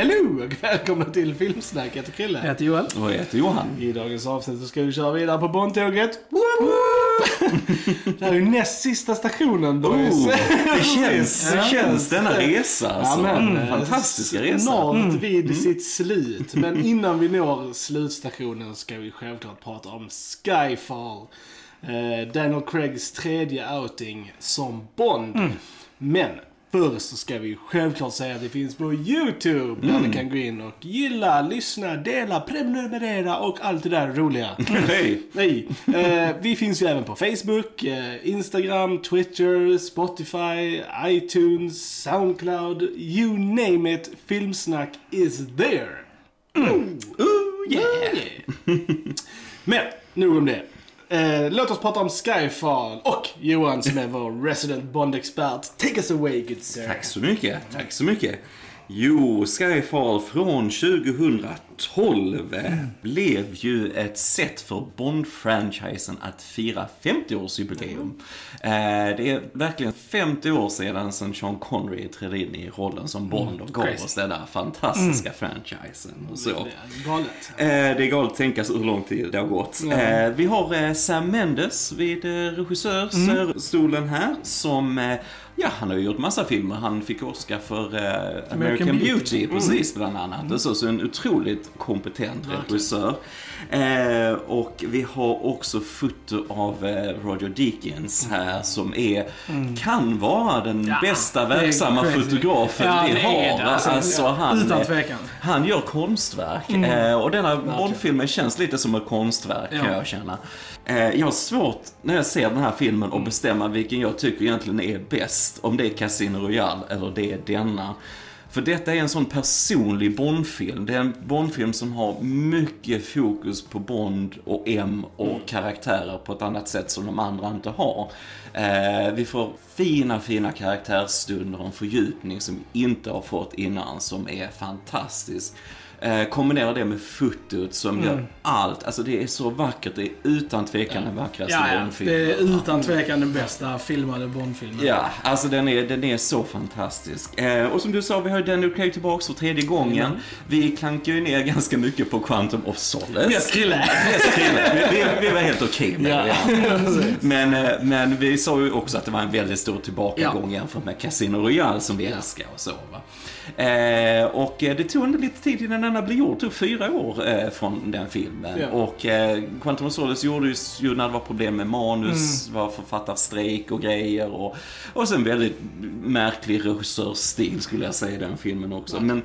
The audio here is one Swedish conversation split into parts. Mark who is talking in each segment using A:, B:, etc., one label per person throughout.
A: Hello och välkomna till Filmsnack. Jag heter Krille.
B: Jag heter Joel.
C: Och jag heter Johan.
A: I dagens avsnitt så ska vi köra vidare på Bondtåget. det här är ju näst sista stationen boys.
C: Oh, det känns, det känns denna resa alltså.
A: Ja, men,
C: Mm, Fantastiska resa.
A: Snart vid sitt slut. Men innan vi når slutstationen ska vi självklart prata om Skyfall. Eh, Daniel Craigs tredje outing som Bond. Men först så ska vi självklart säga att det finns på YouTube. Där ni kan gå in och gilla, lyssna, dela, prenumerera och allt det där roliga.
C: Hej.
A: Nej. Eh, vi finns ju även på Facebook, eh, Instagram, Twitter, Spotify, iTunes, Soundcloud. You name it. Filmsnack is there.
C: Ooh, yeah.
A: Men, nog om det. Eh, låt oss prata om Skyfall och Johan som är vår resident Bond-expert. Take us away good sir.
C: Tack så mycket. Tack så mycket. Jo, Skyfall från 2012 eh, blev ju ett sätt för Bond-franchisen att fira 50-årsjubileum. Eh, det är verkligen 50 år sedan sedan Sean Connery trädde in i rollen som Bond och gav
B: crazy.
C: oss denna fantastiska franchisen. Och så.
A: Det är Galet.
C: Eh, det är galet att tänka sig hur lång tid det har gått. Eh, vi har Sam Mendes vid regissörsstolen här som Ja, han har ju gjort massa filmer. Han fick Oscar för eh, American,
B: Beauty.
C: Beauty, precis bland annat. Och så, så en otroligt kompetent regissör. Eh, och vi har också foto av eh, Roger Deakins här som är, kan vara den
B: Ja,
C: bästa verksamma fotografen
B: Ja,
C: vi har.
B: det, alltså.
C: Alltså, han,
B: utan
C: eh,
B: tvekan.
C: han gör konstverk. Eh, och denna Bondfilmen känns lite som ett konstverk kan
B: Ja.
C: jag känna. Jag har svårt när jag ser den här filmen att bestämma vilken jag tycker egentligen är bäst. Om det är Casino Royale eller det är denna. För detta är en sån personlig Bondfilm. Det är en Bondfilm som har mycket fokus på Bond och M och karaktärer på ett annat sätt som de andra inte har. Eh, vi får fina, fina karaktärsstunder och en fördjupning som vi inte har fått innan som är fantastisk. Eh, kombinera det med fotot som gör allt. Alltså det är så vackert. Det är utan tvekan den vackraste
B: Ja, ja.
C: Bondfilmen.
B: Det är utan tvekan den bästa filmade Bondfilmen.
C: Ja, alltså den är, den är så fantastisk. Eh, och som du sa, vi har Daniel Craig tillbaks för tredje gången. Vi klankar ju ner ganska mycket på Quantum of Solace.
B: Yes, Krille.
C: Yes, Krille. vi, vi, vi var helt okej med
A: Ja.
C: det. Men, eh, men vi sa ju också att det var en väldigt stor tillbakagång jämfört med Casino Royale som vi älskar och så. Va? Eh, och eh, det tog ändå lite tid innan gjord. Det tog fyra år eh, från den filmen.
A: Ja.
C: Och eh, Quantum of Solace gjordes ju när det var problem med manus, var författarstrejk och grejer. Och, och sen väldigt märklig regissörsstil skulle jag säga i den filmen också. Men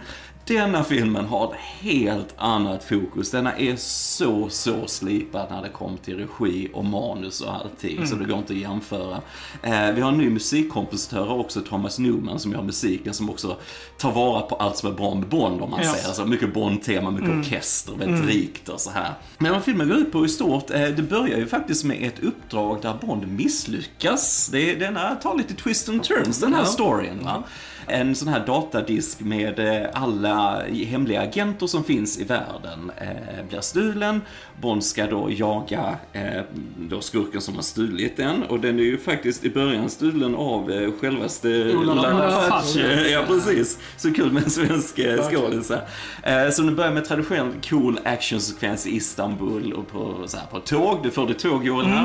C: denna filmen har ett helt annat fokus. Denna är så, så slipad när det kommer till regi och manus och allting. Så det går inte att jämföra. Eh, vi har en ny musikkompositör också, Thomas Newman, som gör musiken, som också tar vara på allt som är bra med Bond, om man
B: Ja.
C: säger så. Mycket Bond-tema, mycket orkester, väldigt rikt och så här. Men vad filmen går ut på i stort, eh, det börjar ju faktiskt med ett uppdrag där Bond misslyckas. Det denna tar lite twist and turns, den här
B: Ja.
C: storyn. Va? En sån här datadisk med eh, alla hemliga agenter som finns i världen eh, blir stulen. Bond ska då jaga eh, då skurken som har stulit den. Och den är ju faktiskt i början stulen av eh, självaste.
B: Rapace.
C: Ja, precis. Så kul med en svensk eh, skådis. Eh, Så den börjar med traditionell cool actionsekvens i Istanbul och på, så här, på tåg. Du förde tåg Joel.
B: Mm,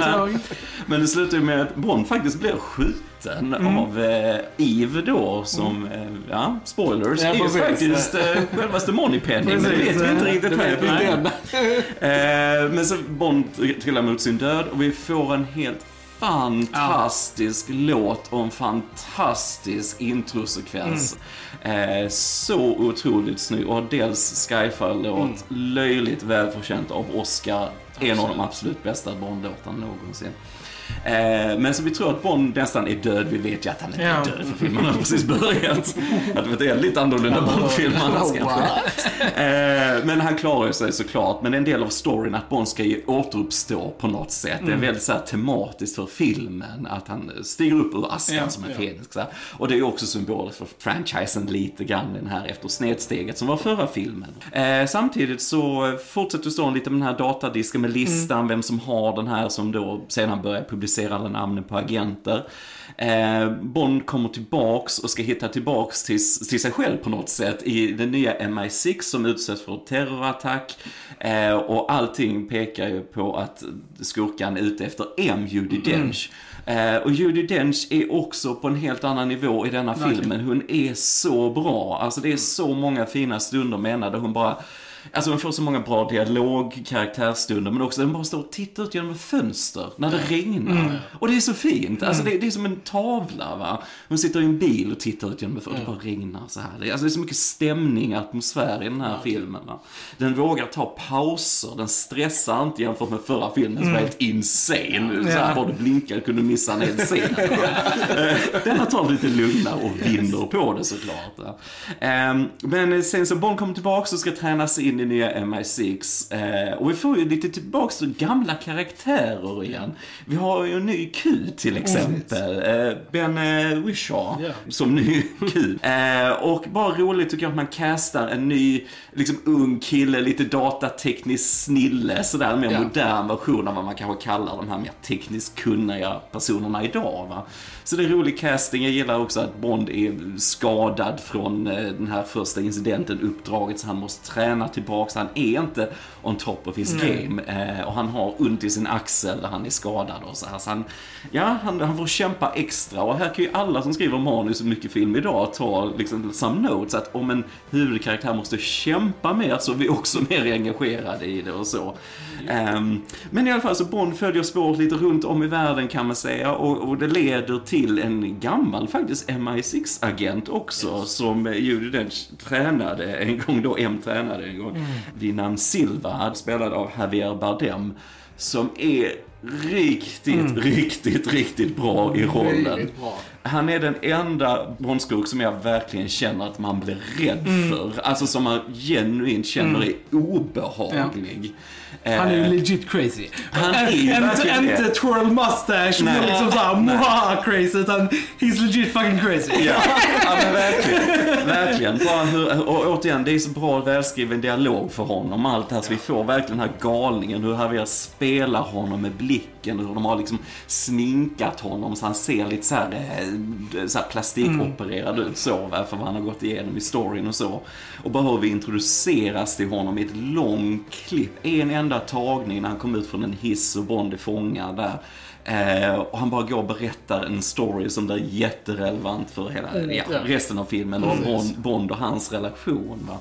C: här. Men det slutar ju med att Bond faktiskt blir skjuten
B: Mm.
C: av eh, Eve då, som, eh, ja, spoilers,
A: Ja,
C: är ju faktiskt eh, självaste Moneypenny. Men det vet vi inte riktigt
A: än.
C: Eh, men så Bond trillar mot sin död och vi får en helt fantastisk låt och en fantastisk introsekvens. Eh, så otroligt snygg och dels Skyfall-låt, löjligt välförtjänt av Oscar. En av de absolut bästa Bond-låtarna någonsin. Eh, men så vi tror att Bond nästan är död. Vi vet ju att han inte
B: Ja.
C: är död för filmen har precis börjat. Att det är lite annorlunda Bond-film annars kanske. Eh, men han klarar sig såklart. Men det är en del av storyn att Bond ska ju återuppstå på något sätt. Det är väldigt så här tematiskt för filmen. Att han stiger upp ur askan
B: Ja,
C: som en
A: ja.
C: fenix. Och det är ju också symboliskt för franchisen lite grann den här efter snedsteget som var förra filmen. Eh, samtidigt så fortsätter storyn lite med den här datadisken med listan, vem som har den här som då sedan börjar publicerar alla namnen på agenter. Eh, Bond kommer tillbaks och ska hitta tillbaks till, till sig själv på något sätt i den nya MI6 som utsätts för terrorattack. Eh, och allting pekar ju på att skurkan är ute efter M, Judi Dench. Eh, och Judi Dench är också på en helt annan nivå i denna filmen. Hon är så bra. Alltså det är så många fina stunder med henne där hon bara Alltså hon får så många bra dialog, karaktärstunder, men också den bara står och tittar ut genom ett fönster när det regnar. Och det är så fint. Alltså det, det är som en tavla va. Hon sitter i en bil och tittar ut genom ett fönster och det bara regnar så här. Det alltså det är så mycket stämning, atmosfär i den här filmen. Va? Den vågar ta pauser, den stressar inte jämfört med förra filmen som var helt insane. Så här,
B: Ja.
C: bara du blinkade kunde du missa en hel scen. Eh, Denna tar lite lugnare och vinner på det såklart. Ehm, Men sen så Bond kommer tillbaka och ska tränas in i nya MI6. Eh, Och vi får ju lite tillbaks till gamla karaktärer igen. Vi har ju en ny Q till exempel. Eh, Ben eh, Whishaw
A: Ja.
C: som ny Q. Och bara roligt tycker jag att man castar en ny, liksom ung kille, lite datateknisk snille, sådär en mer
A: Ja.
C: modern version av vad man kanske kallar de här mer tekniskt kunniga personerna idag. Va? Så det är rolig casting. Jag gillar också att Bond är skadad från den här första incidenten, uppdraget, så han måste träna tillbaks. Han är inte on top of his game. Eh, och han har ont i sin axel han är skadad och så här. Så han, ja, han, han får kämpa extra. Och här kan ju alla som skriver manus och mycket film idag ta liksom some notes. Att om en huvudkaraktär måste kämpa mer så är vi också mer engagerade i det och så. Ehm, men i alla fall så Bond följer spåret lite runt om i världen kan man säga och, och det leder till en gammal faktiskt MI6-agent också som eh, Judi Dench tränade en gång då, M tränade en gång, vid namn Silva, spelad av Javier Bardem, som är riktigt, riktigt, riktigt bra i rollen.
A: Bra.
C: Han är den enda Bondskurk som jag verkligen känner att man blir rädd för. Alltså som man genuint känner är obehaglig.
B: Han är ju
C: Eh,
B: legit crazy.
C: Han är ju
B: inte, inte twirl mustache,
C: Nej.
B: och liksom såhär mwaha crazy, utan he's legit fucking crazy.
C: Ja, ja men verkligen. Verkligen. Bara hur, och återigen, det är så bra välskriven dialog för honom. Allt det här, så vi får verkligen den här galningen. Hur Javier spelar honom med blicken. Hur de har liksom sminkat honom så han ser lite så här, eh, så här plastikopererad ut så. va, För vad han har gått igenom i storyn och så. Och bara hur vi introduceras till honom i ett långt klipp. En enda tagning när han kom ut från en hiss och Bond är fångad där. Eh, och han bara går och berättar en story som blir jätterelevant för hela ja,
A: ja.
C: resten av filmen och Bond, Bond och hans relation. Va?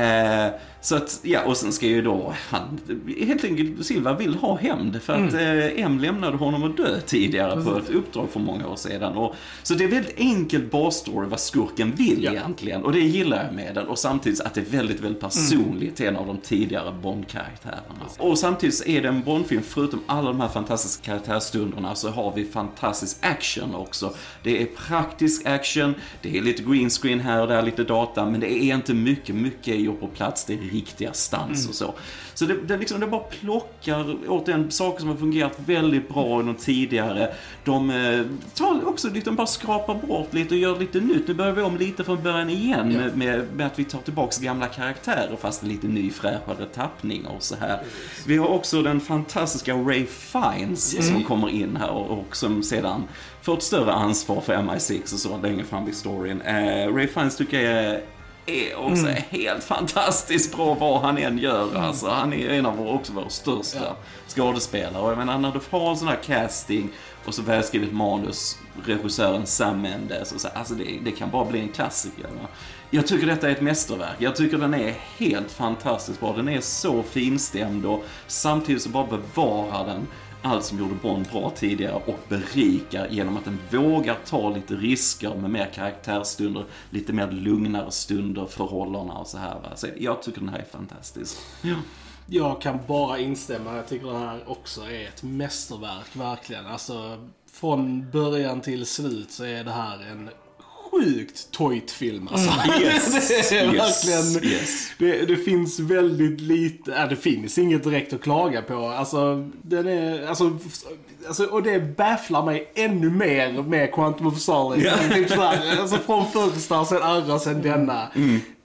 C: Eh, så att, ja, och sen ska ju då han, helt enkelt, Silva vill ha hämnd för att eh, M lämnade honom att dö tidigare på ett uppdrag för många år sedan. Och, så det är väldigt enkel basstory vad skurken vill egentligen. Och det gillar jag med den. Och samtidigt att det är väldigt, väldigt personligt till en av de tidigare Bond-karaktärerna. Och samtidigt är det en Bond-film, förutom alla de här fantastiska karaktärstunderna så har vi fantastisk action också. Det är praktisk action, det är lite green screen här och där, lite data, men det är inte mycket, mycket är gjort på plats, det är riktiga stans och så. Så det, det, liksom, det bara plockar återigen saker som har fungerat väldigt bra i de tidigare. De eh, tar också de bara skrapar bort lite och gör lite nytt. Nu börjar vi om lite från början igen med, med, med att vi tar tillbaks gamla karaktärer fast en lite ny fräschare tappning och så här. Vi har också den fantastiska Ray Fiennes som kommer in här och, och som sedan får ett större ansvar för MI6 och så längre fram i storyn. Eh, Ray Fiennes tycker jag är är också helt fantastiskt bra vad han än gör. Alltså, han är en av vår, också våra största skådespelare. Och jag menar, när du har en sån här casting och så välskrivet manus, regissören Sam Mendes, och så, alltså det, det kan bara bli en klassiker. Va? Jag tycker detta är ett mästerverk. Jag tycker den är helt fantastiskt bra. Den är så finstämd och samtidigt så bara bevarar den allt som gjorde Bond bra tidigare och berikar genom att den vågar ta lite risker med mer karaktärsstunder, lite mer lugnare stunder för rollerna och så här. Va? Så jag tycker den här är fantastisk. Ja.
A: Jag kan bara instämma. Jag tycker det här också är ett mästerverk, verkligen. Alltså, från början till slut så är det här en sjukt tojt film alltså.
C: Yes,
A: det är
C: yes,
A: verkligen...
C: yes.
A: Det, det finns väldigt lite, ja, det finns inget direkt att klaga på. Alltså, den är, alltså, alltså och det bafflar mig ännu mer med Quantum of Solace.
C: Ja.
A: Typ alltså från första, sen andra, sen denna.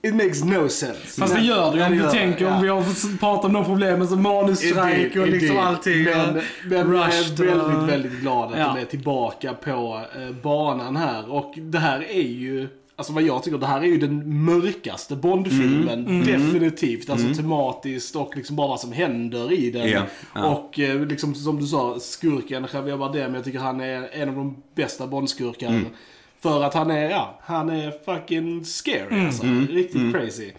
A: It makes no sense.
B: Fast det gör det ju om du tänker
A: ja.
B: om vi har pratat om de problemen som manusstrejk och liksom allting.
A: Men,
B: och
A: men jag är
B: och-
A: väldigt, väldigt glad att
B: Ja.
A: de är tillbaka på eh, banan här. Och det här är ju, alltså vad jag tycker, det här är ju den mörkaste Bond-filmen.
B: Mm.
A: Definitivt. Alltså tematiskt och liksom bara vad som händer i den. Och eh, liksom som du sa, skurken Javier Bardem, jag tycker han är en av de bästa Bond-skurkarna.
C: Mm.
A: För att han är, ja, han är fucking scary alltså.
C: Mm.
A: Riktigt crazy.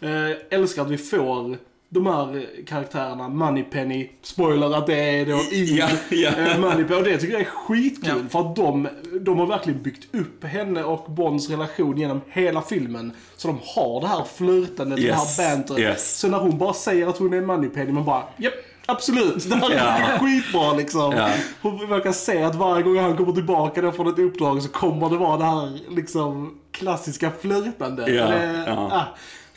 A: Eh, älskar att vi får de här karaktärerna, Moneypenny, spoiler att det är då i
C: Ja, ja.
A: eh, Moneypenny. Och det tycker jag är skitkul.
B: Ja.
A: För att de, de har verkligen byggt upp henne och Bonds relation genom hela filmen. Så de har det här flörtandet,
C: Yes,
A: det här banteret.
C: yes.
A: Så när hon bara säger att hon är Moneypenny, man bara, japp. Absolut, det här
C: Ja.
A: är skitbra liksom.
C: Ja.
A: Hon verkar se att varje gång han kommer tillbaka från ett uppdrag så kommer det vara det här liksom klassiska flörtandet.
C: Ja,
A: Det,
C: ja.
A: Ah,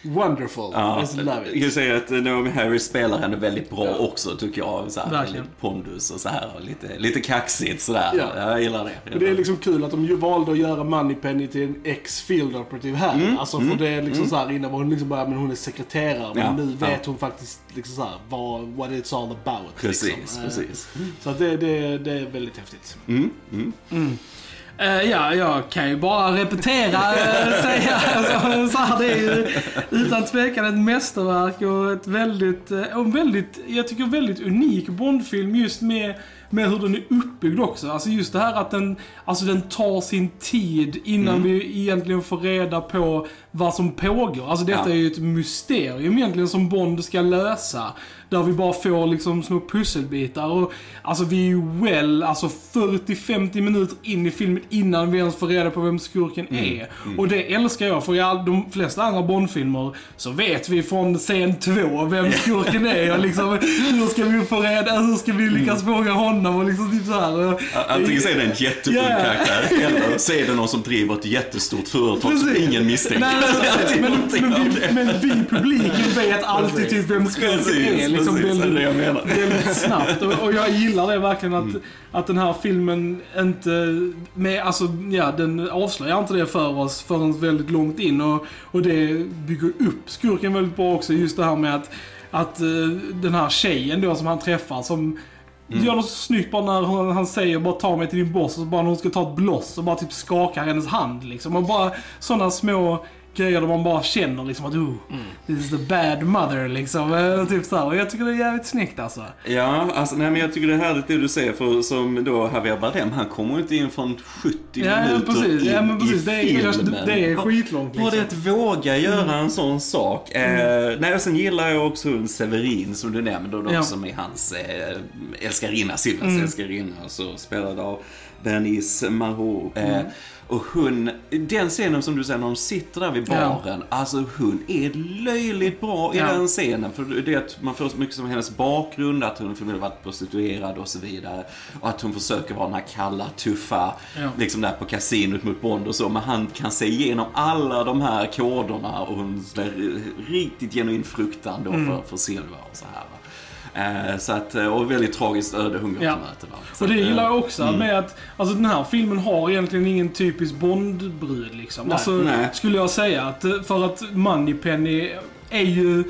A: wonderful.
C: Ja,
A: I love
C: jag
A: it.
C: kan säga att Naomi Harris spelar henne väldigt bra
A: Ja.
C: också tycker jag. Så här,
B: Verkligen.
C: pondus och så här och lite, lite kaxigt sådär.
A: Ja.
C: Jag gillar det. Jag
A: det är liksom kul att de ju valde att göra Moneypenny till en ex-field operative här. alltså för det är liksom så här innan var hon liksom bara, men hon är sekreterare. Men
C: Ja,
A: nu vet hon faktiskt liksom så här vad, what it's all about.
C: Precis,
A: liksom. Eh,
C: precis.
A: Så att det, det, det är väldigt häftigt.
C: Mm, mm.
B: Eh, ja, jag kan ju bara repetera, uh, säga alltså, så här, det är ju utan tvekan ett mästerverk och ett väldigt, eh, och en väldigt, jag tycker väldigt unik Bondfilm just med, med hur den är uppbyggd också. Alltså just det här att den, alltså den tar sin tid innan vi egentligen får reda på vad som pågår. Alltså detta
C: Ja.
B: är ju ett mysterium egentligen som Bond ska lösa. Där vi bara får liksom små pusselbitar och alltså vi är ju well, alltså 40-50 minuter in i filmen innan vi ens får reda på vem skurken är. Och det älskar jag, för i all, de flesta andra Bondfilmer så vet vi från scen två vem skurken är och liksom hur ska vi få reda, hur ska vi lyckas fånga honom och liksom typ så här.
C: Antingen så är det en jätteung
B: Ja.
C: karaktär eller så är det någon som driver ett jättestort företag som
B: Precis.
C: ingen misstänker.
B: Nej, nej, men, men, vi, men vi publiken vet alltid typ vem skurken är. Liksom
C: precis, det är det jag
B: väldigt,
C: menar.
B: väldigt snabbt. Och, och jag gillar det verkligen att,
C: Mm.
B: att den här filmen inte, med, alltså ja, den avslöjar inte det för oss förrän väldigt långt in. Och, och det bygger upp skurken väldigt bra också. Just det här med att, att eh, den här tjejen då som han träffar som
C: Mm.
B: Gör något så snyggt bara när hon, han säger bara ta mig till din boss och så bara när hon ska ta ett bloss och bara typ skakar hennes hand liksom. Och bara sådana små grejer där man bara känner liksom att oh, this is the bad mother liksom. Eh, Typ så. Och jag tycker det är jävligt snyggt alltså.
C: Ja, alltså, nej, men jag tycker det är härligt det du säger, för som då Javier Bardem, han kommer ju inte in från 70
B: Ja,
C: minuter
B: precis.
C: in
B: Ja, men precis.
C: i
B: Det är,
C: filmen.
B: det är skitlångt
C: Bara det
B: liksom.
C: att våga göra en sån sak. Eh, nej, och sen gillar jag också hon Severin som du nämnde, då,
B: Ja.
C: som är hans eh, älskarinna, Silvers älskarinna, så spelad av Bernice Marot. Eh, Och hon, den scenen som du säger när de sitter där vid
B: Ja.
C: baren, alltså hon är löjligt bra i
B: Ja.
C: den scenen. För det är att man får så mycket som hennes bakgrund, att hon förmodligen varit prostituerad och så vidare. Och att hon försöker vara den här kalla, tuffa,
B: Ja.
C: liksom där på kasinot mot Bond och så. Men han kan se igenom alla de här koderna och hon är riktigt genuin fruktan då
B: Mm.
C: för, för Silva och så här. Eh, så att, eh, och väldigt tragiskt öde går
B: Ja. Och det
C: eh,
B: gillar jag också med att, alltså den här filmen har egentligen ingen typisk Bond-brud liksom.
A: Nej.
B: alltså,
C: Nej.
B: skulle jag säga. Att, för att Moneypenny är ju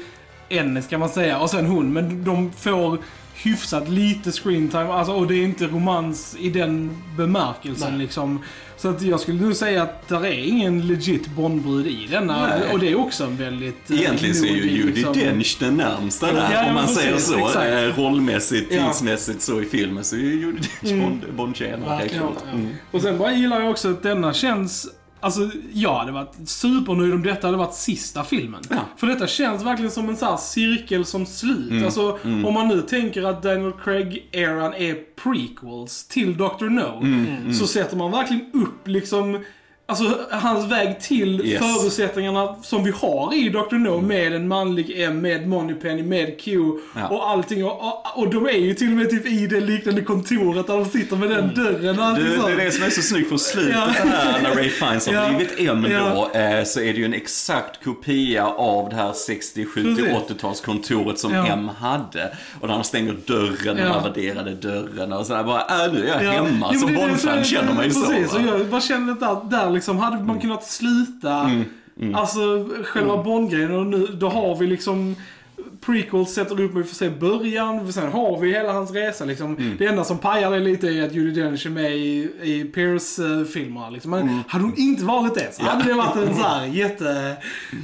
B: en, ska man säga, och sen hon. Men de får hyfsat lite screentime, alltså, och det är inte romans i den bemärkelsen
A: Nej.
B: liksom. Så att jag skulle nog säga att där är ingen legit Bondbrud i denna.
C: Nej.
B: Och det är också en väldigt... eh,
C: Egentligen så är ju Judi
B: liksom-
C: Dench den närmsta där,
B: Ja, ja,
C: om man
B: precis,
C: säger så.
B: exakt.
C: Eh, rollmässigt,
A: Ja.
C: tidsmässigt så i filmen så är ju Judi Dench Bond, Bondtjänare, helt
A: Verkligen,
C: klart.
A: ja.
C: Mm.
B: Och sen bara gillar jag också att denna känns... Alltså, jag hade varit supernöjd om detta hade varit sista filmen.
C: Ja.
B: För detta känns verkligen som en sån här cirkel som slut.
C: Mm.
B: Alltså, om man nu tänker att Daniel Craig-eran är prequels till Dr. No,
C: Mm.
B: så sätter man verkligen upp liksom Alltså hans väg till
C: Yes.
B: förutsättningarna som vi har i Dr. No med en manlig M, med Moneypenny, med Q
C: Ja.
B: och allting. Och, och, och de är ju till och med typ i det liknande kontoret där de sitter med den dörren och allting
C: Det, det är det som är så snyggt för slutet
B: Ja.
C: här när Ray Fiennes har
B: Ja.
C: blivit M då,
B: Ja.
C: eh, så är det ju en exakt kopia av det här 60, 70,
B: Precis.
C: 80-talskontoret som
B: Ja.
C: M hade. Och när han stänger dörren,
B: Ja.
C: här värderade dörren och sådär bara, äh, nu är jag
B: Ja.
C: hemma.
B: Jo,
C: som Bond-fan känner man ju så.
B: Precis,
C: va?
B: och jag bara känner att där liksom hade man kunnat sluta Alltså själva Bond-grejen och nu, då har vi liksom Prequels sätter upp, vi får se början, sen har vi hela hans resa liksom. Det enda som pajar det lite är att Judi Dench är med i, i Pierce-filmerna liksom. Men hade hon inte varit det så hade det varit en så här jätte,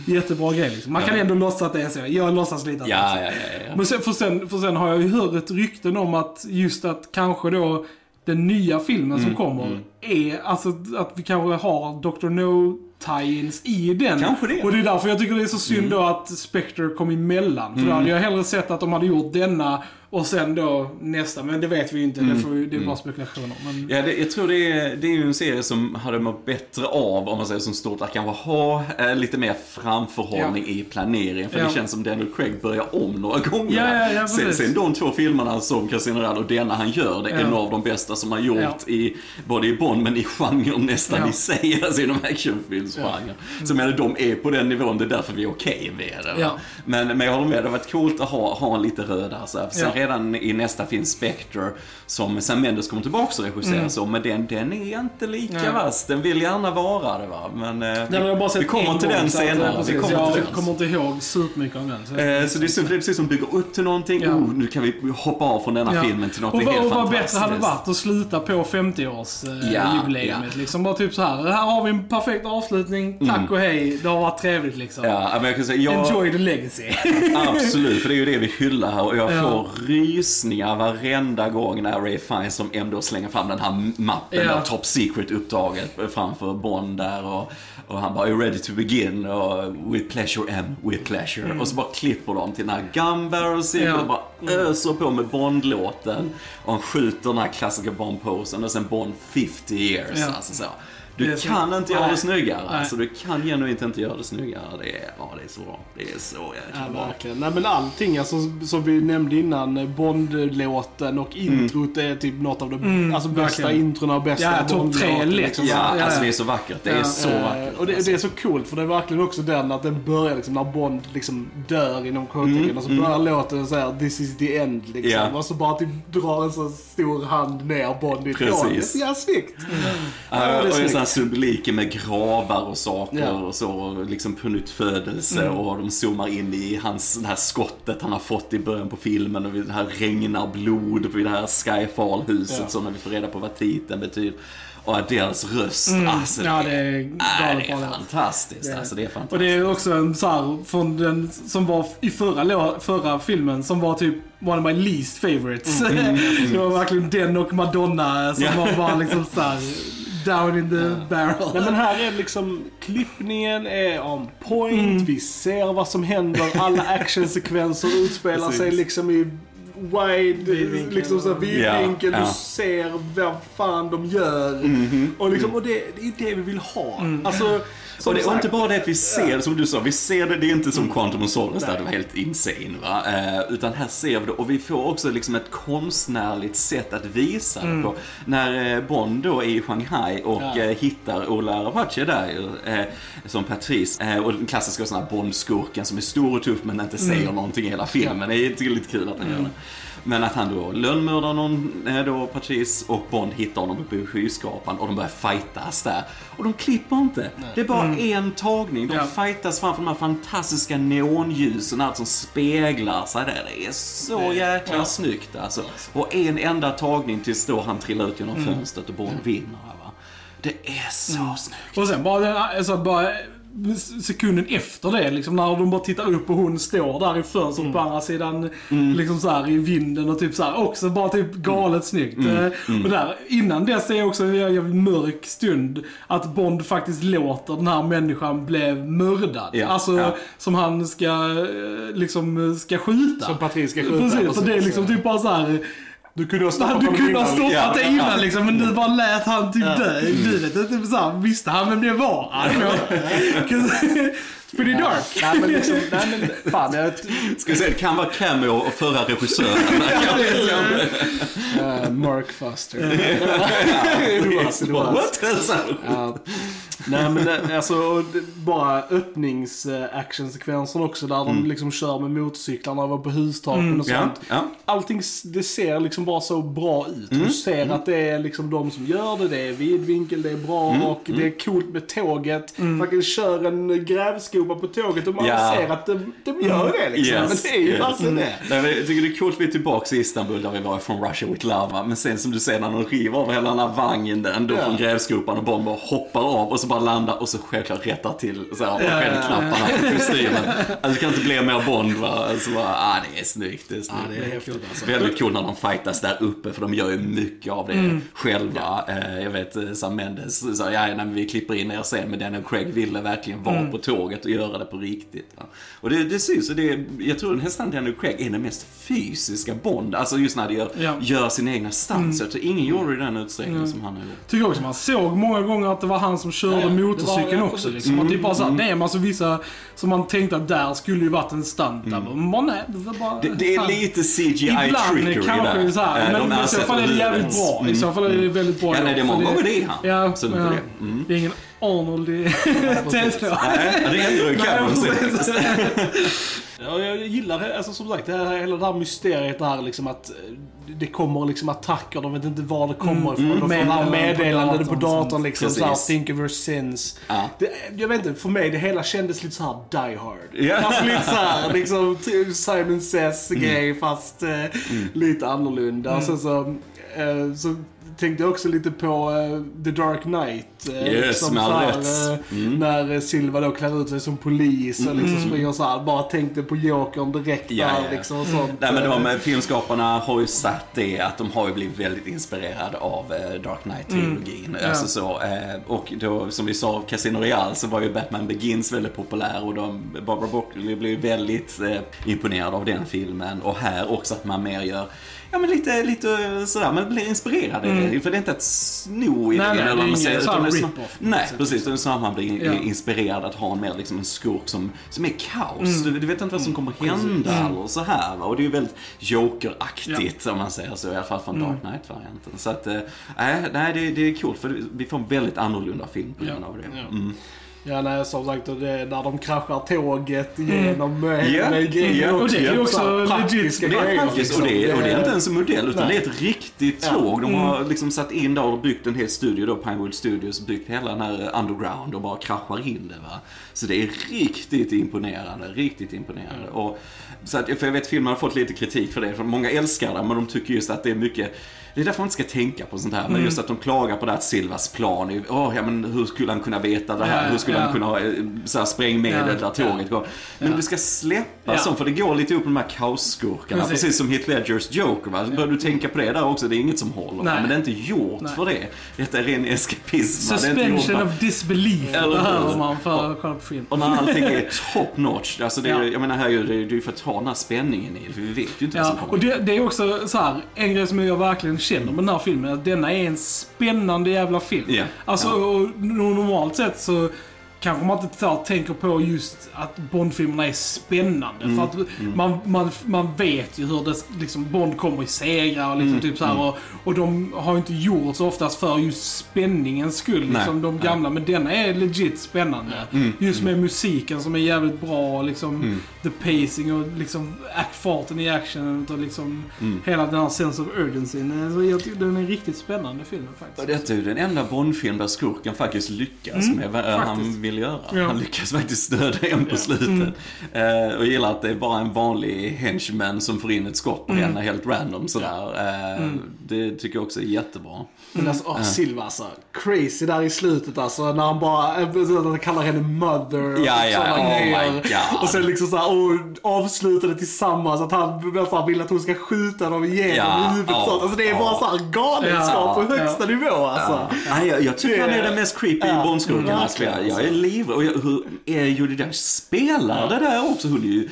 B: jättebra grej liksom. Man kan ändå låtsas att det är så. Jag låtsas lite att det är så.
C: Ja, ja, ja. ja.
B: Men sen, för, sen, för sen har jag ju hört rykten om att just att kanske då den nya filmen
C: Mm,
B: som kommer är alltså att vi kanske har Dr. No tie-ins i den.
C: Kanske det. Mm.
B: Och det är därför jag tycker det är så synd då att Spectre kom emellan. För då hade jag hellre sett att de hade gjort denna och sen då nästa. Men det vet vi ju inte. Det, får vi, det är bara spekulationer. Men...
C: Mm. Ja, det, jag tror det är, det är ju en serie som hade mått bättre av, om man säger som stort, att kanske ha eh, lite mer framförhållning
B: Ja.
C: i planeringen. För
B: Ja.
C: det känns som Daniel Craig börjar om några gånger.
B: Ja, ja, ja,
C: sen, sen de två filmerna som Casino Royale och denna han gör, det är
B: Ja.
C: en av de bästa som han gjort
B: Ja.
C: i, både i Bond men i genren nästan
B: Ja.
C: i sig, alltså inom actionfilmsgenren. Så jag menar, de är på den nivån, det är därför vi är okej med det.
B: Ja.
C: Men, men jag håller med, det har varit coolt att ha, ha en lite rödare så här. Sen
B: Ja.
C: Redan i nästa film Spectre, som Sam Mendes kommer tillbaka och regisserar så, men den, den är inte lika
B: Nej.
C: vass. Den vill gärna vara det va. Men eh,
B: Den har jag bara sett
C: vi kommer
B: en
C: till den senare.
B: eh,
C: Vi kommer
B: jag
C: till den.
B: kommer inte ihåg supermycket av den. Så,
C: Eh, Så det är det är precis som bygger upp till någonting.
B: Ja.
C: Oh, nu kan vi hoppa av från denna
B: Ja.
C: filmen till något
B: och, vad-
C: helt
B: och vad
C: fantastiskt.
B: bättre hade varit att sluta på 50-årsjubileet.
C: Ja,
B: jubileumet liksom bara typ så här. Här har vi en perfekt avslutning. Tack och hej. Det har varit trevligt liksom.
C: Mm. Ja, men jag kan säga, jag,
B: Enjoy the legacy.
C: Absolut, för det är ju det vi hyllar här och jag
B: Ja.
C: får rysningar varenda gång när Ray Fiennes som ändå slänger fram den här mappen,
B: Ja.
C: där top secret-uppdraget framför Bond där och, och han bara “Are you ready to begin?” och “With pleasure M, with pleasure” och så bara klipper de till den här gun barrel
B: Mm. Ja.
C: och bara öser på med Bond-låten och han skjuter den här klassiska Bond-posen och sen Bond 50 years.
B: Ja.
C: Alltså så.
B: Det
C: Du kan inte göra det snyggare.
B: Nej.
C: Alltså, du kan genuint inte göra det snyggare. Det är, ja, det är så bra. Det är så jäkla
A: Ja,
C: bra.
A: verkligen. Nej men allting, alltså, som vi nämnde innan, Bond-låten och introt är typ något av de alltså, bästa
B: Mm, verkligen.
A: introna och bästa
B: Ja, topp tre
A: liksom.
C: Ja,
B: Ja,
C: alltså
B: ja.
C: det är så vackert. Det är
B: Ja.
C: så
A: Eh,
C: vackert.
A: och det,
C: alltså.
A: det är så coolt för det är verkligen också den att den börjar liksom när Bond liksom dör inom quotetecken
C: Mm,
A: och så börjar låten så här “This is the end” liksom.
C: Ja.
A: Och så bara typ drar en så stor hand ner Bond i ett
C: Precis.
A: Det är så jävla snyggt.
C: Ja,
A: det är snyggt.
C: Symboliker med gravar och saker
A: Ja.
C: och så. Och liksom på nytt födelse och de zoomar in i hans, det här skottet han har fått i början på filmen och det här regnar blod vid det här Skyfall-huset
A: Ja.
C: så när vi får reda på vad titeln betyder. Och deras röst, alltså
B: Ja,
C: det,
B: det är
C: är,
B: galet
C: det är fantastiskt.
B: Det-
C: Alltså det är fantastiskt.
B: Och det är också en så här, från den som var i förra, förra filmen som var typ one of my least favorites. det var verkligen den och Madonna som
C: Ja.
B: var bara liksom så här down in the barrel.
A: Nej men här är liksom, klippningen är on point,
B: Mm.
A: vi ser vad som händer, alla actionsekvenser utspelar sig liksom i wide,
B: Vidvinkel.
A: liksom så här vidvinkel,
C: Ja, ja.
A: du ser vad fan de gör. Och, liksom, och det, det är det vi vill ha. Alltså, som
C: Och det är
A: sagt,
C: inte bara det att vi ser, som du sa, vi ser det, det är inte som Quantum of Solace där det var helt insane va. Eh, utan här ser vi det och vi får också liksom ett konstnärligt sätt att visa det på. När eh, Bond då är i Shanghai och
A: Ja.
C: eh, hittar Ola Rapace där eh, som Patrice. Eh, och den klassiska sån här Bond-skurken som är stor och tuff men inte säger någonting i hela filmen. Det är lite kul att han gör det. Men att han då lönnmördar någon, då Patrice, och Bond hittar honom uppe i skyskrapan och de börjar fightas där. Och de klipper inte. Det är bara en tagning. De
B: Ja.
C: fightas framför de här fantastiska neonljusen, allt som speglar sig där. Det är så jäkla
A: ja.
C: snyggt alltså. Och en enda tagning tills då han trillar ut genom fönstret och Bond vinner. Va? Det är så snyggt.
B: Och sen bara, alltså bara sekunden efter det, liksom när de bara tittar upp och hon står där i fönstret på andra sidan, liksom så här i vinden och typ så här, också bara typ galet snyggt. Eh, Och där, innan dess är också en jävligt mörk stund att Bond faktiskt låter den här människan bli mördad.
C: Ja,
B: Alltså,
C: ja.
B: som han ska, eh, liksom, ska skjuta.
A: Som Patrice ska skjuta,
B: Precis,
A: precis.
B: för det är liksom typ bara så här.
A: Du kunde ha stoppat
B: Du kunde ha stoppat
C: Ja,
B: det innan liksom, men du bara lät han typ dö i livet. Typ visste han vem det var? It's pretty dark.
A: Nej men liksom, nej men fan jag...
C: Ska vi säga, det kan vara cameo och förra regissören.
A: Uh, Mark Foster. det var, det var.
C: What?
A: Ja. Nej men det- alltså och bara öppnings-actionsekvensen också där de liksom kör med motorcyklarna över på hustaken och
C: Ja,
A: sånt.
C: ja.
A: Allting s- det ser liksom bara så bra ut. Du ser att det är liksom de som gör det, det är vidvinkel, det är bra och det är coolt med tåget. Man kan köra en grävskopa på tåget och man
C: Ja.
A: ser att de, de gör det liksom.
C: Yes,
A: men det är ju
C: yes.
A: verkligen det.
C: Nej, jag tycker det är coolt vi är tillbaka i Istanbul där vi var från Russia with Lava. Men sen som du säger när de river av hela den här vagnen då
A: Ja.
C: från grävskopan och bara hoppar av och så bara landar och så självklart rättar till så här,
A: Ja,
C: knapparna på kostymen. Alltså det kan inte bli mer Bond va. Så bara, ah, det är snyggt. Det är snyggt.
A: Ja, det är häftigt alltså.
C: Väldigt coolt när de fightas där uppe för de gör ju mycket av det
A: Mm.
C: själva. Eh, jag vet eh, Sam Mendes sa, ja när vi klipper in er sen men Daniel Craig ville verkligen vara
A: Mm.
C: på tåget och göra det på riktigt. Va? Och det, det syns, och det, jag tror nästan Daniel Craig är den mest fysiska Bond. Alltså just när det gör,
B: Ja.
C: gör sina egna stunts.
A: Mm.
C: Jag tror ingen gjorde det i den utsträckningen som han har gjort.
B: Tycker också man såg många gånger att det var han som körde.
A: Det
B: motorcykeln
A: ja,
B: också. Liksom. Att det är bara såhär, nej men alltså vissa som man tänkte att där skulle ju varit en stunt där. Men bara, nej, det var bara...
C: Det, det är lite CGI
B: Ibland
C: trickery
B: kanske
C: där.
B: så här,
C: Eh,
B: men i så fall är det jävligt bra. I så fall är det väldigt bra.
C: Ja, nej, det är många gånger det är han.
B: Ja,
C: Absolut
B: ja.
C: det. Mm.
B: Det är ingen Arnold i T2.
C: Nej, det ändrar ju Cameron
B: Nej,
C: sen.
A: Ja, jag gillar alltså som sagt, det här, hela det här mysteriet där liksom att eh, det kommer liksom attacker, de vet inte var det kommer ifrån. De får här
B: Meddelanden på datorn,
A: liksom,
C: Precis.
A: såhär, think of your sins.
C: Ja.
A: Det, jag vet inte, för mig det hela kändes lite såhär Die Hard.
C: Ja.
A: Alltså lite såhär, liksom typ Simon Says
C: Mm.
A: grej fast eh, lite annorlunda. Och sen så, eh, så tänkte också lite på eh, The Dark Knight. eh,
C: Yes, med all
A: så
C: rätt. Mm.
A: eh, När eh, Silva då klär ut sig som polis och liksom springer så här. Bara tänkte på Jokern direkt
C: Ja,
A: där
C: ja, ja.
A: liksom och sånt.
C: Nej men de
A: eh,
C: filmskaparna har ju sagt det att de har ju blivit väldigt inspirerade av eh, Dark Knight-trilogin.
B: Ja.
C: Alltså så, eh, och då som vi sa, Casino Royale så var ju Batman Begins väldigt populär och de, Barbara Broccoli blev väldigt imponerad av den filmen. Och här också att man mer gör Ja men lite, lite sådär, man blir inspirerad. För det är inte ett sno i
B: Nej, nej, det är ingen
C: säger, utan
B: på
C: Nej, precis. Det är snarare man blir
B: Ja.
C: inspirerad att ha en mer liksom en skurk som, som är kaos.
B: Mm.
C: Du, du vet inte vad som kommer hända eller så här. va. Och det är ju väldigt Joker-aktigt om man säger så. I alla fall från
B: Mm.
C: Dark Knight-varianten. Så att, eh, nej, nej det, det är coolt för vi får en väldigt annorlunda film på grund av det.
A: Ja.
C: Mm.
A: Nej, som sagt, och det, när de kraschar tåget genom mm.
C: Ja,
A: grejer
C: ja,
B: och det är också
A: praktiska grejer.
C: Faktiskt, och, det, och det är inte ens en modell utan
A: Nej.
C: det är ett riktigt
A: Ja.
C: tåg. De har liksom satt in där och byggt en hel studio då, Pinewood Studios, byggt hela den här underground och bara kraschar in det va. Så det är riktigt imponerande, riktigt imponerande. Och, så att, för jag vet filmen har fått lite kritik för det, för många älskar det men de tycker just att det är mycket det är därför man inte ska tänka på sånt här. Men just att de klagar på det att Silvas plan. är- Åh, ja men hur skulle han kunna veta det här?
B: Ja,
C: hur skulle
B: ja.
C: han kunna ha eh, så här, sprängmedel
B: Ja,
C: där tåget går? Men du ska släppa
B: Ja.
C: sånt, för det går lite upp med de här kaosskurkarna.
B: Precis.
C: Precis som Heath Ledgers Joker. Va? Börjar du tänka på det där också. Det är inget som håller.
B: Nej.
C: Men det är inte gjort
B: Nej.
C: för det. Detta är ren eskapism. Det
B: Suspension of disbelief behöver man för att kolla på film.
C: och när allting är top notch. Alltså det är,
B: Ja.
C: Jag menar, här är ju- det är ju för att ha den här spänningen i det. För vi vet ju inte vad som
B: Ja,
C: kommer.
B: och det, det är också så här, en grej som jag verkligen känner med den här filmen, att denna är en spännande jävla film.
C: Ja,
B: Alltså,
C: ja.
B: normalt sett så kanske man inte tar, tänker på just att Bond-filmerna är spännande.
C: Mm,
B: För att man, man, man vet ju hur det, liksom, Bond kommer i segrar och liksom
C: Mm,
B: typ så här, och, och de har inte gjorts oftast för just spänningens skull,
C: Nej,
B: liksom de
C: nej.
B: gamla. Men denna är legit spännande.
C: Mm,
B: Just med musiken som är jävligt bra, liksom the pacing och liksom act-farten i actionen och liksom
C: Mm.
B: hela den här sense of urgency. Så jag tycker den är en riktigt spännande film faktiskt.
C: Och detta är ju den enda Bondfilm där skurken faktiskt lyckas med vad han
B: Mm, faktiskt.
C: Vill göra.
B: Ja.
C: Han lyckas faktiskt döda en på slutet.
B: Mm.
C: Eh, och gillar att det är bara en vanlig henchman som får in ett skott på
B: Mm.
C: henne helt random sådär. Eh, Det tycker jag också är jättebra.
A: Men alltså, åh, Silva alltså. Crazy där i slutet alltså. När han bara, att han kallar henne mother och
C: Ja, ja,
A: sådana
C: oh
A: grejer. Och sen liksom såhär, och avslutar det tillsammans. Att han så här, vill att hon ska skjuta dem igenom
C: Ja,
A: huvudet.
C: ja,
A: sånt. Alltså det är
C: ja.
A: bara såhär galenskap
B: Ja,
A: på högsta nivå alltså.
C: Nej, jag, jag tycker
A: Det-
C: han är den mest creepy
A: Ja,
C: Bondskurken.
A: verkligen,
C: Alltså, jag, jag är livrädd. Och jag- hur är Judi Dench spelar det där också. Hon är ju,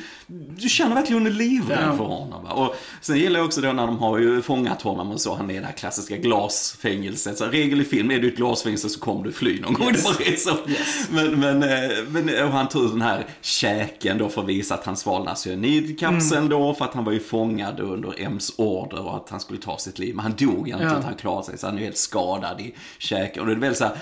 C: du känner verkligen hon är livrädd för honom. Va? Och sen gillar jag också då när de har ju fångat honom och så. Han är i det här klassiska glasfängelset. Så regel i film, är du i ett glasfängelse så kommer du fly någon gång. Det bara är så. Men, men, eh, men och han tog den här käken då för att visa att han svalnar cyanidkapseln då. För att han var ju fångad under M's order och att han skulle ta sitt liv. Men han dog inte,
B: Ja.
C: utan han klarade sig. Så han är helt skadad i käken. Och det är väldigt så här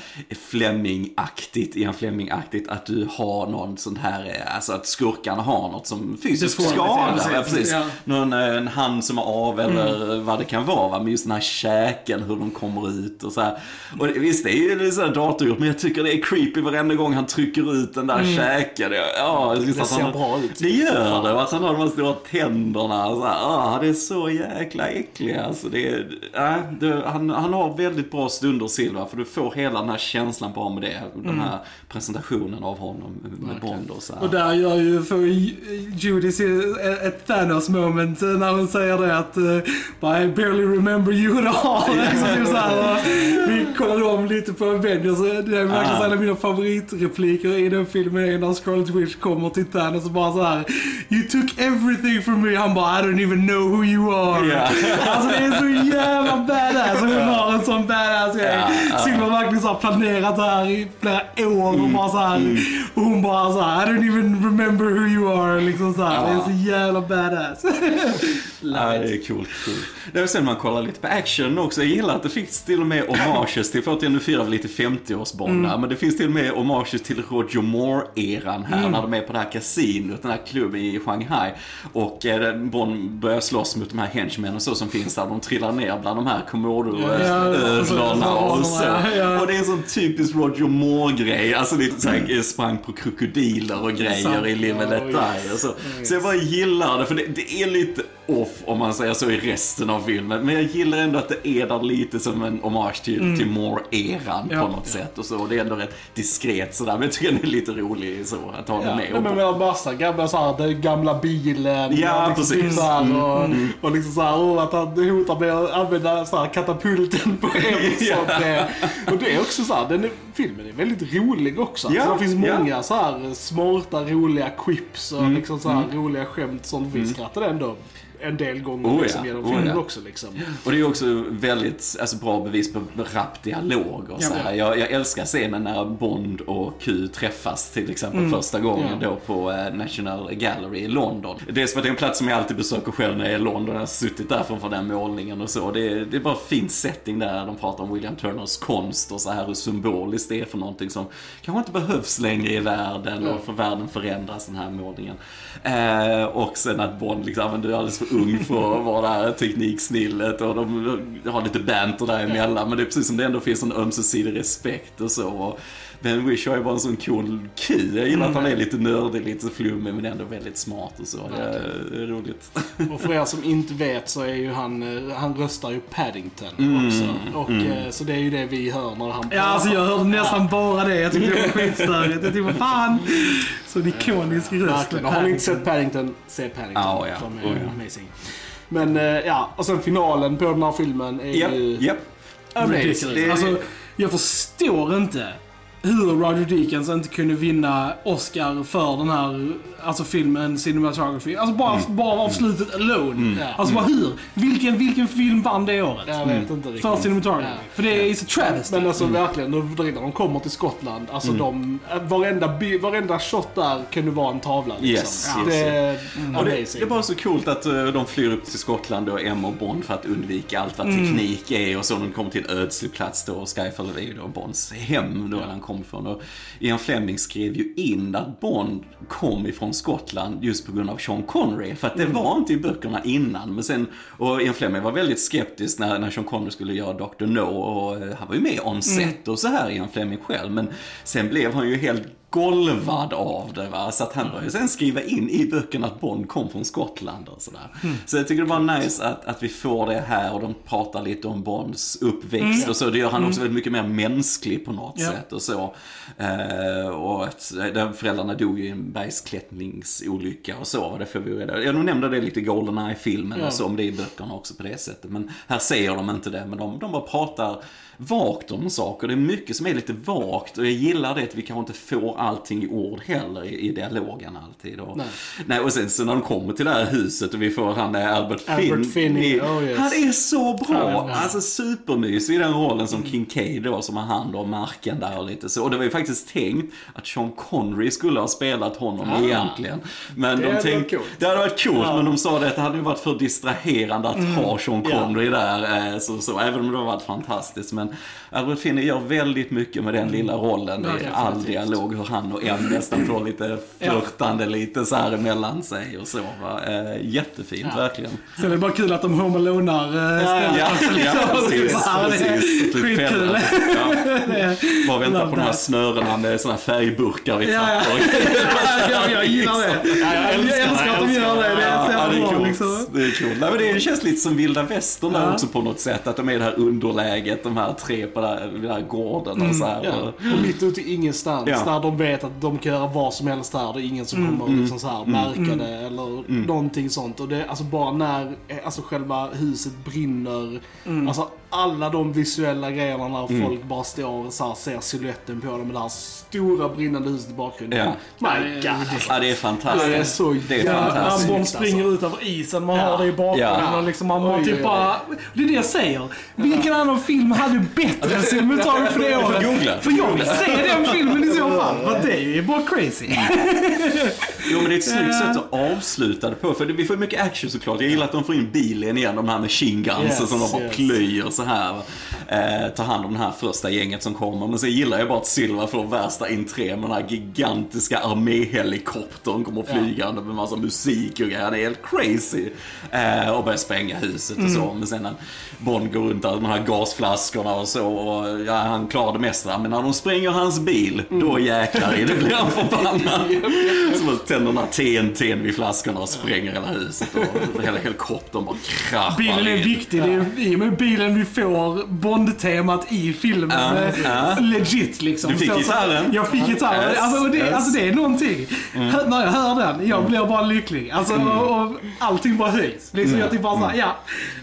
C: Fleming-aktigt, Ian Fleming-aktigt att du har någon sån här, eh, alltså att skurkarna har något som fysiskt skadar.
B: ja,
C: Ja,
B: precis. Ja.
C: Någon, eh, en hand som är av eller vad det kan vara. Va? Men just den här käken, hur de kommer ut och så här. Och det, visst, det är ju lite så här datorgjort, men jag tycker det är creepy varenda gång han trycker ut den där käken. Det- Ja,
A: Det ser
C: han,
A: bra ut.
C: Det gör det. Att han har de här stora tänderna. Så här, ah, det är så jäkla äckliga. Alltså, det är, äh, det, han, han har väldigt bra stunder Silva, för du får hela den här känslan bara med det. Den här presentationen av honom med Bond och så här.
B: Och där gör ju för Judy ett Thanos moment eh, när hon säger det att uh, I barely remember you at all. liksom, typ så här, och vi kollade om lite på Avengers och det är verkligen
C: Ah.
B: en av mina favoritrepliker i den filmen är när Scarlet Witch kommer till Thanos och bara så här You took everything from me. Han bara I don't even know who you are.
C: Ja.
B: Alltså det är så jävla badass. Hon har en sån badass grej.
C: Ja.
B: Silver verkligen så planerat det här i flera år bara så här. Och hon bara så här, I don't even remember who you are. Liksom så här. Det är så jävla badass.
C: Ja, det är coolt. Det är sen man kollar lite på action också. Jag gillar att det finns till och med homages till, för att nu firar vi lite 50-årsbond där, men det finns till och med homages till Roger Moore-eran här, när de är på det här kasinot, den här klubben i Shanghai. Och eh, Bond börjar slåss mot de här henchmen och så som finns där. De trillar ner bland de här
B: Ja,
C: komodo-ödlorna och så.
B: ja, ja.
C: Och det är en sån typisk Roger Moore-grej. Alltså lite såhär, sprang på krokodiler och grejer i Live and Let. Die. så jag bara gillar det, för det, det är lite off om man säger så i resten av filmen. Men jag gillar ändå att det är där lite som en hommage till, till Moore-eran
B: Ja.
C: på något sätt. Och, så, och det är ändå rätt diskret sådär, men jag tycker den är lite rolig så att ha den
A: Ja,
C: med.
A: nej, men med massa gamla såhär, den gamla bilen.
C: Ja,
A: och liksom
C: precis.
A: typ Så här,
C: Mm,
A: och, och liksom såhär, och att han hotar med att använda så här, katapulten på och
C: Ja.
A: och det är också såhär, den är, filmen är väldigt rolig också.
C: Ja,
A: så det finns
C: ja.
A: många så här smarta, roliga quips och
C: Mm,
A: liksom så här, roliga skämt som vi skrattade ändå en del gånger
C: Oh,
A: liksom,
C: ja.
A: genom
C: Oh,
A: filmen
C: ja.
A: också. Liksom.
C: Och det är också väldigt alltså, bra bevis på rapp dialog och
B: Ja,
C: så här.
B: ja.
C: Jag, jag älskar scenen när Bond och Q träffas till exempel första gången
A: Ja.
C: då på eh, National Gallery i London. Dels för att det är en plats som jag alltid besöker själv när jag är i London. Jag har suttit där framför den målningen och så. Det är, det är bara fin setting där. De pratar om William Turners konst och så här hur symboliskt det är för någonting som kanske inte behövs längre i världen och för världen förändras den här målningen. Eh, och sen att Bond liksom, men du är alldeles för ung för att vara det här tekniksnillet och de har lite banter däremellan. Men det är precis som det ändå finns en ömsesidig respekt och så. Ben Wish har ju bara en sån cool Q. Jag gillar att han är lite nördig, lite flummig men ändå väldigt smart och så. Det är, det är roligt.
A: Och för er som inte vet så är ju han, eh, han röstar ju Paddington
C: Mm,
A: också. Och, eh, Så det är ju det vi hör när han
B: Ja, alltså jag hörde nästan bara det. Jag tyckte det var skitstörigt. Jag tyckte, vad fan. Så en ikonisk röst.
A: Verkligen. Har ni inte sett Paddington, se Paddington.
C: Ja, ja.
A: Som är
C: Oh, ja.
A: amazing. Men eh, ja, och sen finalen på den här filmen är
C: Japp,
A: ju
C: japp.
A: amazing.
C: Det-
B: Alltså, jag förstår inte hur Roger Deakins inte kunde vinna Oscar för den här alltså filmen Cinematography. Alltså bara,
C: Mm.
B: bara av slutet alone.
A: Ja.
B: Alltså bara hur? Vilken, vilken film vann det året?
A: Jag vet inte riktigt.
B: För Cinematography.
A: Ja.
B: För det är is a travesty.
A: Men alltså verkligen, nu när de kommer till Skottland, alltså
C: Mm.
A: de, varenda, varenda shot där kunde vara en tavla liksom.
C: Yes,
A: Ja.
C: yes,
A: det är
C: Och det, det är bara så coolt att eh, de flyr upp till Skottland och Emma och Bond för att undvika allt vad teknik är och så när de kommer till en ödslig plats då och Skyfall är ju då Bonds hem då han kom ifrån. Och Ian Fleming skrev ju in att Bond kom ifrån Skottland just på grund av Sean Connery. För att det var inte i böckerna innan. Men sen, och Ian Fleming var väldigt skeptisk när, när Sean Connery skulle göra Dr. No och eh, han var ju med on set och så här Ian Fleming själv. Men sen blev han ju helt golvad av det. Va? Så att han började sen skriva in i böckerna att Bond kom från Skottland och sådär. Så jag tycker det var nice att, att vi får det här och de pratar lite om Bonds uppväxt och så. Det gör han också väldigt mycket mer mänsklig på något
B: Ja.
C: sätt och så. Eh, och att där föräldrarna dog ju i en bergsklättringsolycka och så. Det får vi reda Jag nämnde det lite i Goldeneye-filmen och så om det i böckerna också på det sättet. Men här säger de inte det, men de, de bara pratar vagt om saker. Det är mycket som är lite vagt och jag gillar det att vi kanske inte får allting i ord heller i, i dialogen alltid. Och,
A: Nej.
C: nej. och sen så när de kommer till det här huset och vi får han är Albert,
A: Albert
C: Finn.
A: Finney,
C: i-
A: oh yes.
C: Han är så bra!
A: Ja.
C: Alltså supermysig i den rollen som
A: Mm.
C: Kincaid då som har hand om marken där och lite så. Och det var ju faktiskt tänkt att Sean Connery skulle ha spelat honom
A: Ah.
C: egentligen. Men
A: Det
C: de
A: hade
C: tänkte,
A: varit coolt.
C: det hade varit coolt
A: Ja. Mm.
C: men de sa det att det hade varit för distraherande att ha Sean. Connery där. eh, Så, så, även om det har varit fantastiskt. Men Albert Finney gör väldigt mycket med den lilla rollen
A: Ja,
C: i all
A: definitivt.
C: dialog. Hur han och M nästan får lite
A: Ja.
C: flörtande lite så här emellan sig och så. Va? Eh, jättefint
A: Ja.
C: verkligen.
B: Det är bara kul att de Home Alonear äh,
C: Ja, ja, precis.
B: Ja, det
C: precis. Typ
B: skitkul.
C: Ja. Bara vänta på de här snörena med här färgburkar vid
B: Ja, ja. ja, jag gillar det.
A: Ja, jag älskar det,
B: att de
A: jag
B: gör det. Det är så
C: Ja, det
B: jävla
C: är
B: bra liksom.
C: Det är coolt. Nej, men det känns lite som vilda västern där
B: Ja.
C: också på något sätt. Att de är i det här underläget, de här tre på den här gården och så här.
A: Ja. Och mitt ute i ingenstans,
C: Ja.
A: där de vet att de kan göra vad som helst här. Det är ingen som kommer liksom så här märka det eller någonting sånt. Och det, alltså bara när alltså själva huset brinner. Alltså alla de visuella grejerna när folk bara står och så här, ser siluetten på dem med det här stora brinnande huset i bakgrunden.
C: Ja.
A: My God.
C: Ja, det är fantastiskt.
A: Det är så
C: Det är
B: Ja, när
C: fantastiskt.
B: Bond
A: alltså.
B: springer ut över isen, man
A: Ja.
B: har det i bakgrunden
C: Ja.
B: och liksom man, man
A: Oj,
B: typ
A: oj, oj.
B: bara... Det är det jag säger. Vilken annan film hade bättre cinematography för det året?
C: googla.
B: För jag vill se den filmen i så fall. För det är ju bara crazy.
C: Jo men det är ett snyggt sätt att avsluta det på. För vi får mycket action såklart. Jag gillar att de får in bilen igen, de här machine guns
A: Yes,
C: som de bara
A: yes.
C: plöjer så här. Eh, tar hand om det här första gänget som kommer. Men sen gillar jag bara att Silva får värsta entré med den här gigantiska arméhelikoptern kommer flygande med massa musik och grejer. Det är helt crazy. Eh, och börjar spränga huset och så. Men sen när Bond går runt där med de här gasflaskorna och så. Och, ja, han klarar det mesta. Men när de spränger hans bil, då jäklar i det blir han förbannad. Så bara tänder den här TNT vid flaskorna och spränger hela huset. Och hela helikoptern bara kraschar
B: Bilen är
C: in.
B: viktig. Det är i och med bilen vi får Bond-temat i filmen.
C: Ja.
B: Legit liksom.
C: Du fick gitarren.
B: Jag fick gitarren.
C: Yes,
B: Alltså, det,
C: yes. Mm.
B: alltså det är någonting. Hör, när jag hör den, jag blir bara lycklig. Alltså, och, och allting bara höjs. Liksom, Jag typ bara
C: Mm.
B: såhär, ja.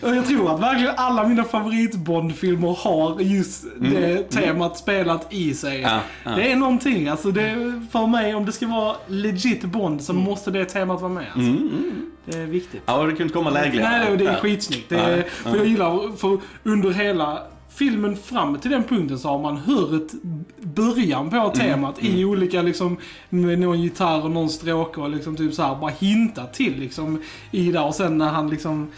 B: Och jag tror att verkligen alla mina favorit-Bond-filmer har just det temat spelat i sig.
C: Mm. Ja, ja.
B: Det är någonting. Alltså det, för mig, om det ska vara legit Bond så måste det temat vara med. Alltså. Det är viktigt.
C: Ja, det kunde inte komma lägligare.
B: Nej, det är skitsnyggt. Det är, för jag gillar, för under hela filmen fram till den punkten så har man hört början på temat i olika liksom, med någon gitarr och någon stråke och liksom typ så här bara hintat till liksom i där och sen när han liksom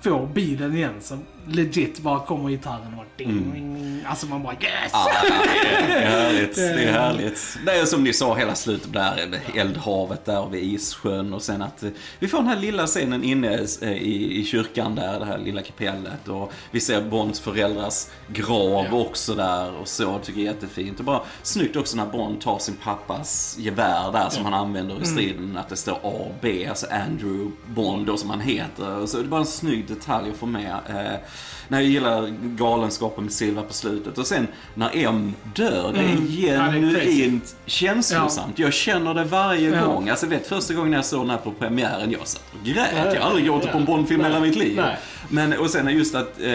B: får bilen igen så legit bara kommer gitarren och ding, ding, ding. Alltså man bara yes!
C: Ja, det är härligt. Det är härligt. Det är som ni sa, hela slutet där, eldhavet där vid Issjön och sen att eh, vi får den här lilla scenen inne eh, i, i kyrkan där, det här lilla kapellet och vi ser Bonds föräldrars grav
A: Ja.
C: också där och så, tycker jag är jättefint. Och bara snyggt också när Bond tar sin pappas gevär där som han använder i striden, att det står A och B, alltså Andrew Bond då som han heter. Så är det bara en snygg detalj att få med. När jag gillar galenskapen med Silva på slutet. Och sen när M dör, det är
B: Mm. Ja,
C: genuint känslosamt. Jag känner det varje
B: Ja.
C: gång. Alltså vet första gången jag såg den här på premiären, jag satt och grät.
A: Ja,
C: Jag har aldrig gråtit på en Bondfilm hela mitt liv.
A: Nej.
C: Men och sen är just att eh,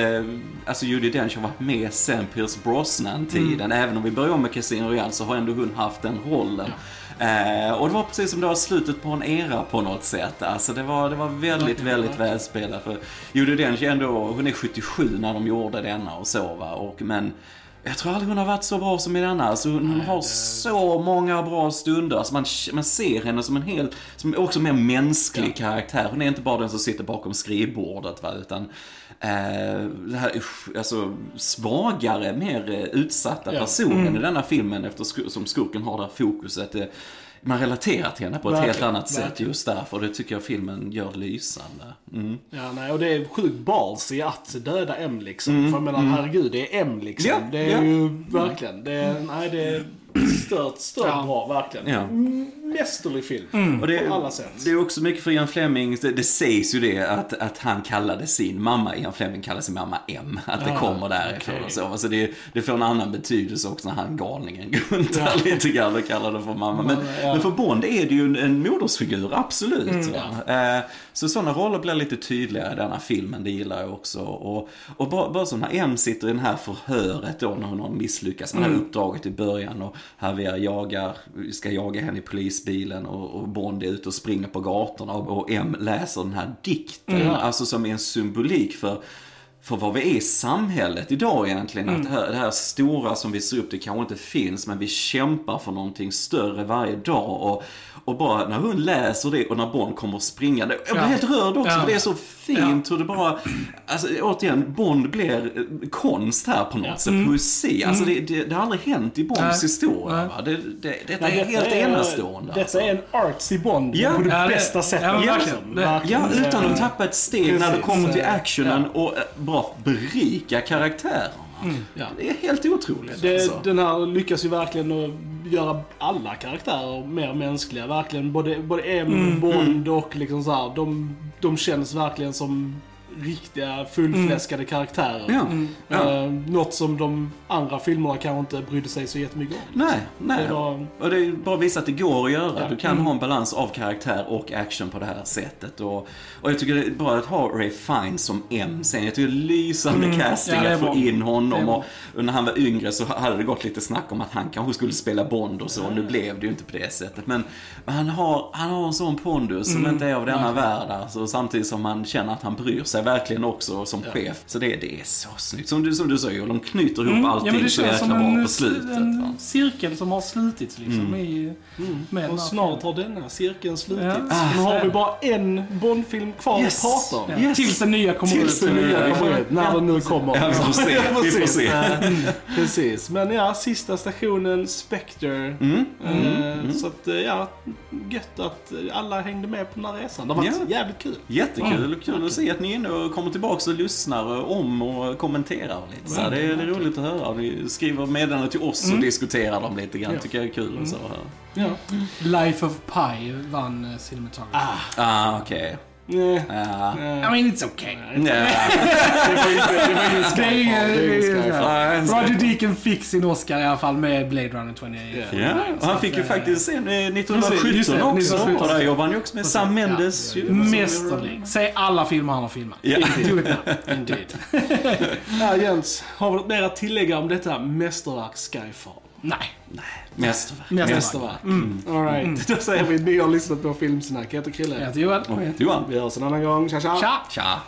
C: alltså Judi Dench har varit med sen Pierce Brosnan-tiden.
A: Mm.
C: Även om vi börjar om med Casino Royale så har ändå hon haft den rollen. Eh, och det var precis som det var slutet på en era på något sätt. Alltså det var, det var väldigt, väldigt välspelat. För Judi Dench ändå, hon är 77 när de gjorde denna och så va. Och, men jag tror aldrig hon har varit så bra som i denna. Alltså, hon hon har så många bra stunder. Alltså, man, man ser henne som en helt, som också mer mänsklig karaktär. Hon är inte bara den som sitter bakom skrivbordet va, utan det här, alltså, svagare, mer eh, utsatta
A: Ja.
C: personen i denna filmen eftersom skurken har det här fokuset. Eh, man relaterar till henne på ett helt
A: Verkligen,
C: annat sätt
A: verkligen.
C: just därför. Det tycker jag filmen gör lysande. Mm.
A: Ja, nej, och det är sjukt ballsy att döda M liksom. För jag menar, herregud, det är M liksom.
C: Ja,
A: det är
C: ja.
A: ju verkligen, det är, nej det är stört, stört
B: Ja.
A: bra, verkligen.
C: Ja.
A: Mm, Mästerlig film.
C: Och det,
A: På alla sätt.
C: det är också mycket för Ian Fleming, det, det sägs ju det att, att han kallade sin mamma, Ian Fleming kallade sin mamma M, att det
A: Ah,
C: kommer därifrån
A: okej.
C: och så. Alltså det, det får en annan betydelse också när han galningen går runt där lite grann och kallar det för mamma. Men,
A: Ja.
C: men för Bond är det ju en, en modersfigur, absolut.
A: Mm,
C: va? Eh, så sådana roller blir lite tydligare i denna filmen, det gillar jag också. Och, och bara, bara så när M sitter i det här förhöret då när hon har misslyckats med det
A: Mm.
C: här uppdraget i början och Javier jagar, ska jaga henne i polisbilen och, och Bond är ute och springer på gatorna och, och M läser den här dikten, alltså som är en symbolik för för vad vi är i samhället idag egentligen. Att det här, det här stora som vi ser upp, det kanske inte finns, men vi kämpar för någonting större varje dag. Och, och bara när hon läser det och när Bond kommer springande, jag blir
B: Ja.
C: helt rörd också,
B: Ja.
C: för det är så fint hur det bara, alltså återigen, Bond blir eh, konst här på något sätt, poesi. Alltså det, det, det har aldrig hänt i Bonds
B: Nej.
C: historia.
B: Nej.
C: Va? Det, det, detta
A: Nej,
C: är helt enastående.
A: Detta
C: alltså.
A: är en artsy Bond
C: Ja.
A: på det
B: Ja,
A: bästa sättet.
B: ja,
C: Ja, utan att tappa ett steg när det
A: Precis.
C: kommer till actionen och eh, bara berika karaktärerna.
A: Ja.
C: Det är helt otroligt.
A: Det,
C: alltså.
A: Den här lyckas ju verkligen att göra alla karaktärer mer mänskliga. Verkligen. Både, både M,
C: Mm,
A: Bond och liksom så här, de, de känns verkligen som riktiga fullfläskade karaktärer.
C: Ja, ja.
A: Eh, något som de andra filmerna kanske inte brydde sig så jättemycket om.
C: Nej, nej.
A: Det var-
C: Och det är bara att visa att det går att göra.
A: Ja.
C: Du kan ha en balans av karaktär och action på det här sättet. Och, och jag tycker det är bra att ha Ray Fiennes som M sen. Jag tycker det är lysande casting
B: Ja, det är
C: att få in honom. Och, och när han var yngre så hade det gått lite snack om att han kanske skulle spela Bond och så. Nu blev det ju inte på det sättet. Men, men han, har, han har en sån pondus som inte är av denna värld. Alltså, samtidigt som man känner att han bryr sig verkligen också som chef. Så det, det är så snyggt. Som du, som du säger, de knyter ihop allting
B: Ja, men det
C: så jäkla bra
B: en,
C: på slutet. va?
B: en cirkel som har slutits liksom i, med den
A: Och
B: här
A: snart har denna cirkeln slutits.
B: Ja.
A: Nu har vi bara en Bondfilm kvar
C: Yes.
A: att prata om.
B: Ja, Tills den nya kommer
A: Tills
B: ut.
A: den nya
C: Ja.
A: kommer ut, när den nu kommer.
C: Ja, vi får se. Vi får
A: Precis.
C: se.
A: Precis. Men ja, sista stationen, Spectre.
C: Mm.
A: Eh, Så att, eh, ja, gött att alla hängde med på den här resan. Det har varit
C: Ja.
A: jävligt kul.
C: Jättekul kul att se att ni är inne och kommer tillbaka och lyssnar om och kommenterar lite. Så det, är, det är roligt att höra. Ni skriver meddelanden till oss och diskuterar dem lite grann.
A: Ja.
C: tycker jag är kul. Och så.
A: Ja.
B: Life of Pi vann uh, cinematography.
A: Ah,
C: Ah, okej.
A: nej.
C: Ja.
A: nej.
B: I mean it's okay.
C: Ja.
A: Det var ingen Skyfall.
C: Ja,
B: Roger Deakins fick sin Oscar i alla fall med Blade Runner 28.
A: Ja.
C: Ja, och han fick ju
B: eh,
C: faktiskt en
B: Precis,
C: 1917
B: just det,
C: också.
B: 1917.
C: Och där jobbar han ju också med Sam Mendes. ju.
B: Mästerlig. Säg alla filmer han har filmat.
C: Ja.
A: Indeed. ja, Jens, har vi något mer att tillägga om detta mästerverk Skyfall?
B: Nej.
C: Mästerverk.
B: Mästerverk.
A: Mästerverk. Mm. Alright, då säger vi ni har lyssnat på Filmsnack. Jag heter Krille.
B: Jag heter Joel.
C: Och jag heter Johan.
A: Vi hörs en annan gång. Tja tja!
B: Tja!
C: Tja.